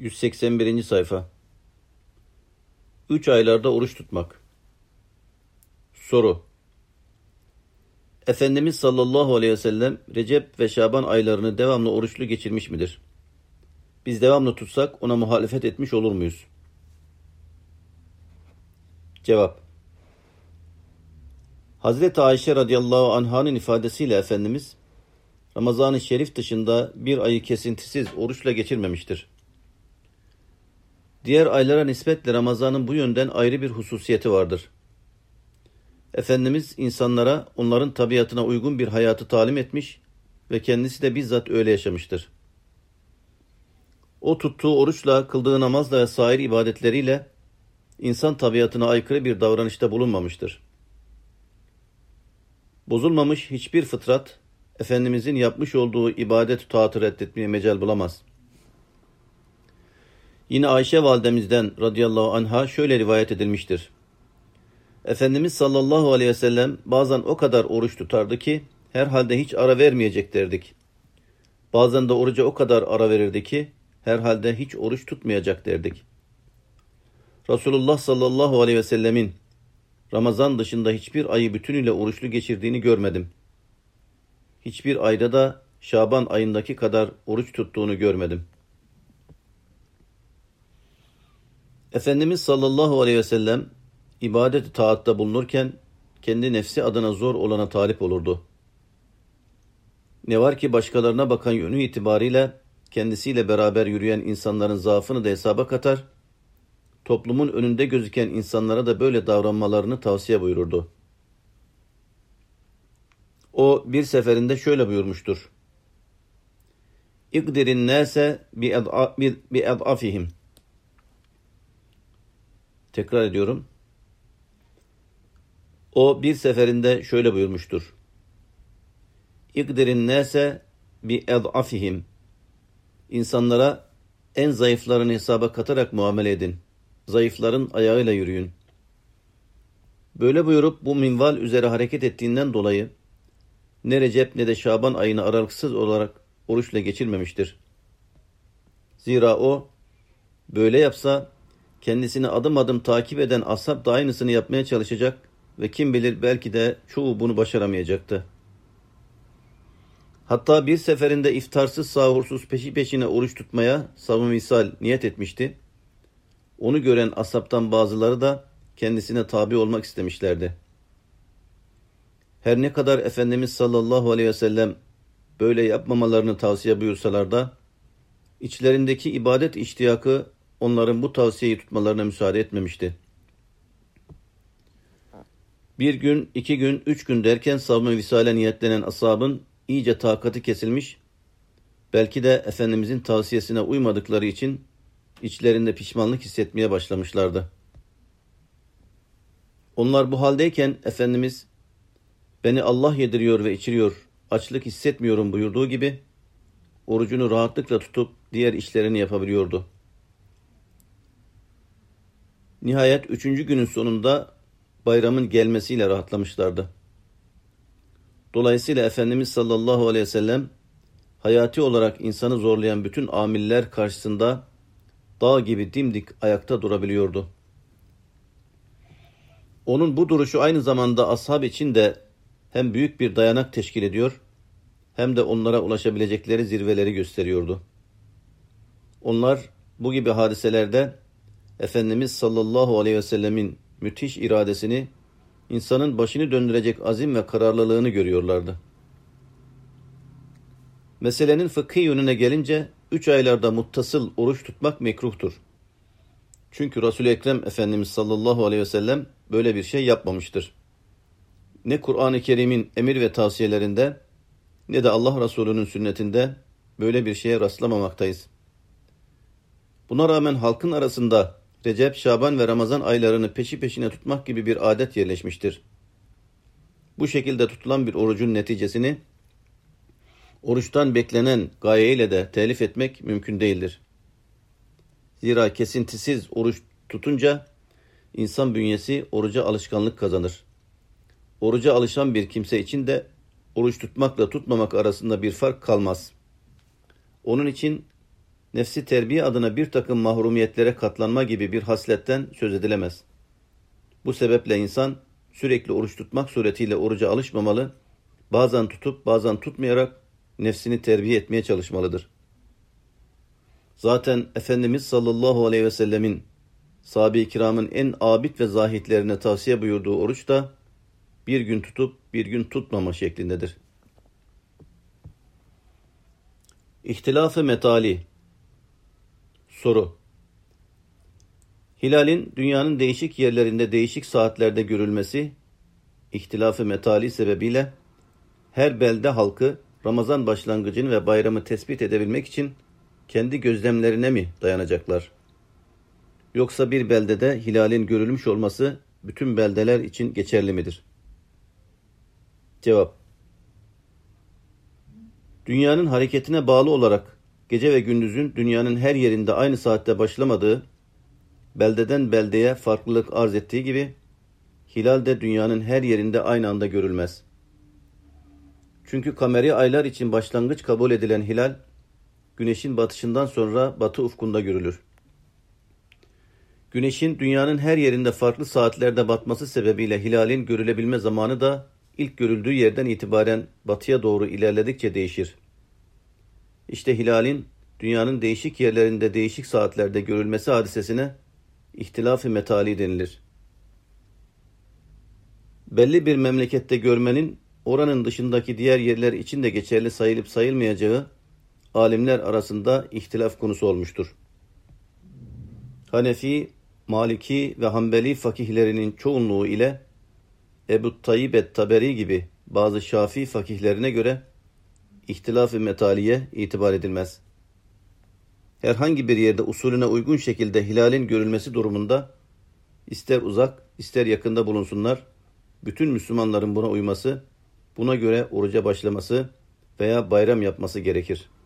181. sayfa. Üç aylarda oruç tutmak. Soru. Efendimiz sallallahu aleyhi ve sellem Recep ve Şaban aylarını devamlı oruçlu geçirmiş midir? Biz devamlı tutsak ona muhalefet etmiş olur muyuz? Cevap. Hazreti Ayşe radıyallahu anh'ın ifadesiyle Efendimiz Ramazan-ı Şerif dışında bir ayı kesintisiz oruçla geçirmemiştir. Diğer aylara nispetle Ramazan'ın bu yönden ayrı bir hususiyeti vardır. Efendimiz insanlara onların tabiatına uygun bir hayatı talim etmiş ve kendisi de bizzat öyle yaşamıştır. O tuttuğu oruçla, kıldığı namazla ve sair ibadetleriyle insan tabiatına aykırı bir davranışta bulunmamıştır. Bozulmamış hiçbir fıtrat, Efendimizin yapmış olduğu ibadet taatı reddetmeye mecal bulamaz. Yine Ayşe validemizden radıyallahu anha şöyle rivayet edilmiştir. Efendimiz sallallahu aleyhi ve sellem bazen o kadar oruç tutardı ki herhalde hiç ara vermeyecek derdik. Bazen de oruca o kadar ara verirdi ki herhalde hiç oruç tutmayacak derdik. Resulullah sallallahu aleyhi ve sellemin Ramazan dışında hiçbir ayı bütünüyle oruçlu geçirdiğini görmedim. Hiçbir ayda da Şaban ayındaki kadar oruç tuttuğunu görmedim.'' Efendimiz sallallahu aleyhi ve sellem ibadet taatta bulunurken kendi nefsi adına zor olana talip olurdu. Ne var ki başkalarına bakan yönü itibariyle kendisiyle beraber yürüyen insanların zaafını da hesaba katar, toplumun önünde gözüken insanlara da böyle davranmalarını tavsiye buyururdu. O bir seferinde şöyle buyurmuştur. İkdirin nase bi ed'afihim. Tekrar ediyorum. O bir seferinde şöyle buyurmuştur. İkdirin nese bi ed'afihim. İnsanlara en zayıflarını hesaba katarak muamele edin. Zayıfların ayağıyla yürüyün. Böyle buyurup bu minval üzere hareket ettiğinden dolayı ne Recep ne de Şaban ayını aralıksız olarak oruçla geçirmemiştir. Zira o böyle yapsa kendisini adım adım takip eden ashab da aynısını yapmaya çalışacak ve kim bilir belki de çoğu bunu başaramayacaktı. Hatta bir seferinde iftarsız sahursuz peşi peşine oruç tutmaya savun misal niyet etmişti. Onu gören asaptan bazıları da kendisine tabi olmak istemişlerdi. Her ne kadar Efendimiz sallallahu aleyhi ve sellem böyle yapmamalarını tavsiye buyursalar da içlerindeki ibadet iştiyakı onların bu tavsiyeyi tutmalarına müsaade etmemişti. Bir gün, iki gün, üç gün derken savunma visale niyetlenen asabın iyice takati kesilmiş, belki de Efendimizin tavsiyesine uymadıkları için içlerinde pişmanlık hissetmeye başlamışlardı. Onlar bu haldeyken Efendimiz, beni Allah yediriyor ve içiriyor, açlık hissetmiyorum buyurduğu gibi, orucunu rahatlıkla tutup diğer işlerini yapabiliyordu.'' Nihayet üçüncü günün sonunda bayramın gelmesiyle rahatlamışlardı. Dolayısıyla Efendimiz sallallahu aleyhi ve sellem hayati olarak insanı zorlayan bütün amiller karşısında dağ gibi dimdik ayakta durabiliyordu. Onun bu duruşu aynı zamanda ashab için de hem büyük bir dayanak teşkil ediyor hem de onlara ulaşabilecekleri zirveleri gösteriyordu. Onlar bu gibi hadiselerde Efendimiz sallallahu aleyhi ve sellemin müthiş iradesini, insanın başını döndürecek azim ve kararlılığını görüyorlardı. Meselenin fıkhi yönüne gelince üç aylarda muttasıl oruç tutmak mekruhtur. Çünkü Resul-i Ekrem Efendimiz sallallahu aleyhi ve sellem böyle bir şey yapmamıştır. Ne Kur'an-ı Kerim'in emir ve tavsiyelerinde ne de Allah Resulü'nün sünnetinde böyle bir şeye rastlamamaktayız. Buna rağmen halkın arasında Recep, Şaban ve Ramazan aylarını peşi peşine tutmak gibi bir adet yerleşmiştir. Bu şekilde tutulan bir orucun neticesini oruçtan beklenen gayeyle de telif etmek mümkün değildir. Zira kesintisiz oruç tutunca insan bünyesi oruca alışkanlık kazanır. Oruca alışan bir kimse için de oruç tutmakla tutmamak arasında bir fark kalmaz. Onun için nefsi terbiye adına bir takım mahrumiyetlere katlanma gibi bir hasletten söz edilemez. Bu sebeple insan sürekli oruç tutmak suretiyle oruca alışmamalı, bazen tutup bazen tutmayarak nefsini terbiye etmeye çalışmalıdır. Zaten Efendimiz sallallahu aleyhi ve sellemin sahabe-i kiramın en abid ve zahitlerine tavsiye buyurduğu oruç da bir gün tutup bir gün tutmama şeklindedir. İhtilafı metali Soru Hilalin dünyanın değişik yerlerinde değişik saatlerde görülmesi, ihtilafı metali sebebiyle her belde halkı Ramazan başlangıcını ve bayramı tespit edebilmek için kendi gözlemlerine mi dayanacaklar? Yoksa bir beldede hilalin görülmüş olması bütün beldeler için geçerli midir? Cevap Dünyanın hareketine bağlı olarak gece ve gündüzün dünyanın her yerinde aynı saatte başlamadığı, beldeden beldeye farklılık arz ettiği gibi, hilal de dünyanın her yerinde aynı anda görülmez. Çünkü kameri aylar için başlangıç kabul edilen hilal, güneşin batışından sonra batı ufkunda görülür. Güneşin dünyanın her yerinde farklı saatlerde batması sebebiyle hilalin görülebilme zamanı da ilk görüldüğü yerden itibaren batıya doğru ilerledikçe değişir. İşte hilalin dünyanın değişik yerlerinde değişik saatlerde görülmesi hadisesine ihtilaf-ı metali denilir. Belli bir memlekette görmenin oranın dışındaki diğer yerler için de geçerli sayılıp sayılmayacağı alimler arasında ihtilaf konusu olmuştur. Hanefi, Maliki ve Hanbeli fakihlerinin çoğunluğu ile Ebu Tayyib et-Taberi gibi bazı Şafii fakihlerine göre ihtilaf-ı metaliye itibar edilmez. Herhangi bir yerde usulüne uygun şekilde hilalin görülmesi durumunda ister uzak ister yakında bulunsunlar, bütün Müslümanların buna uyması, buna göre oruca başlaması veya bayram yapması gerekir.''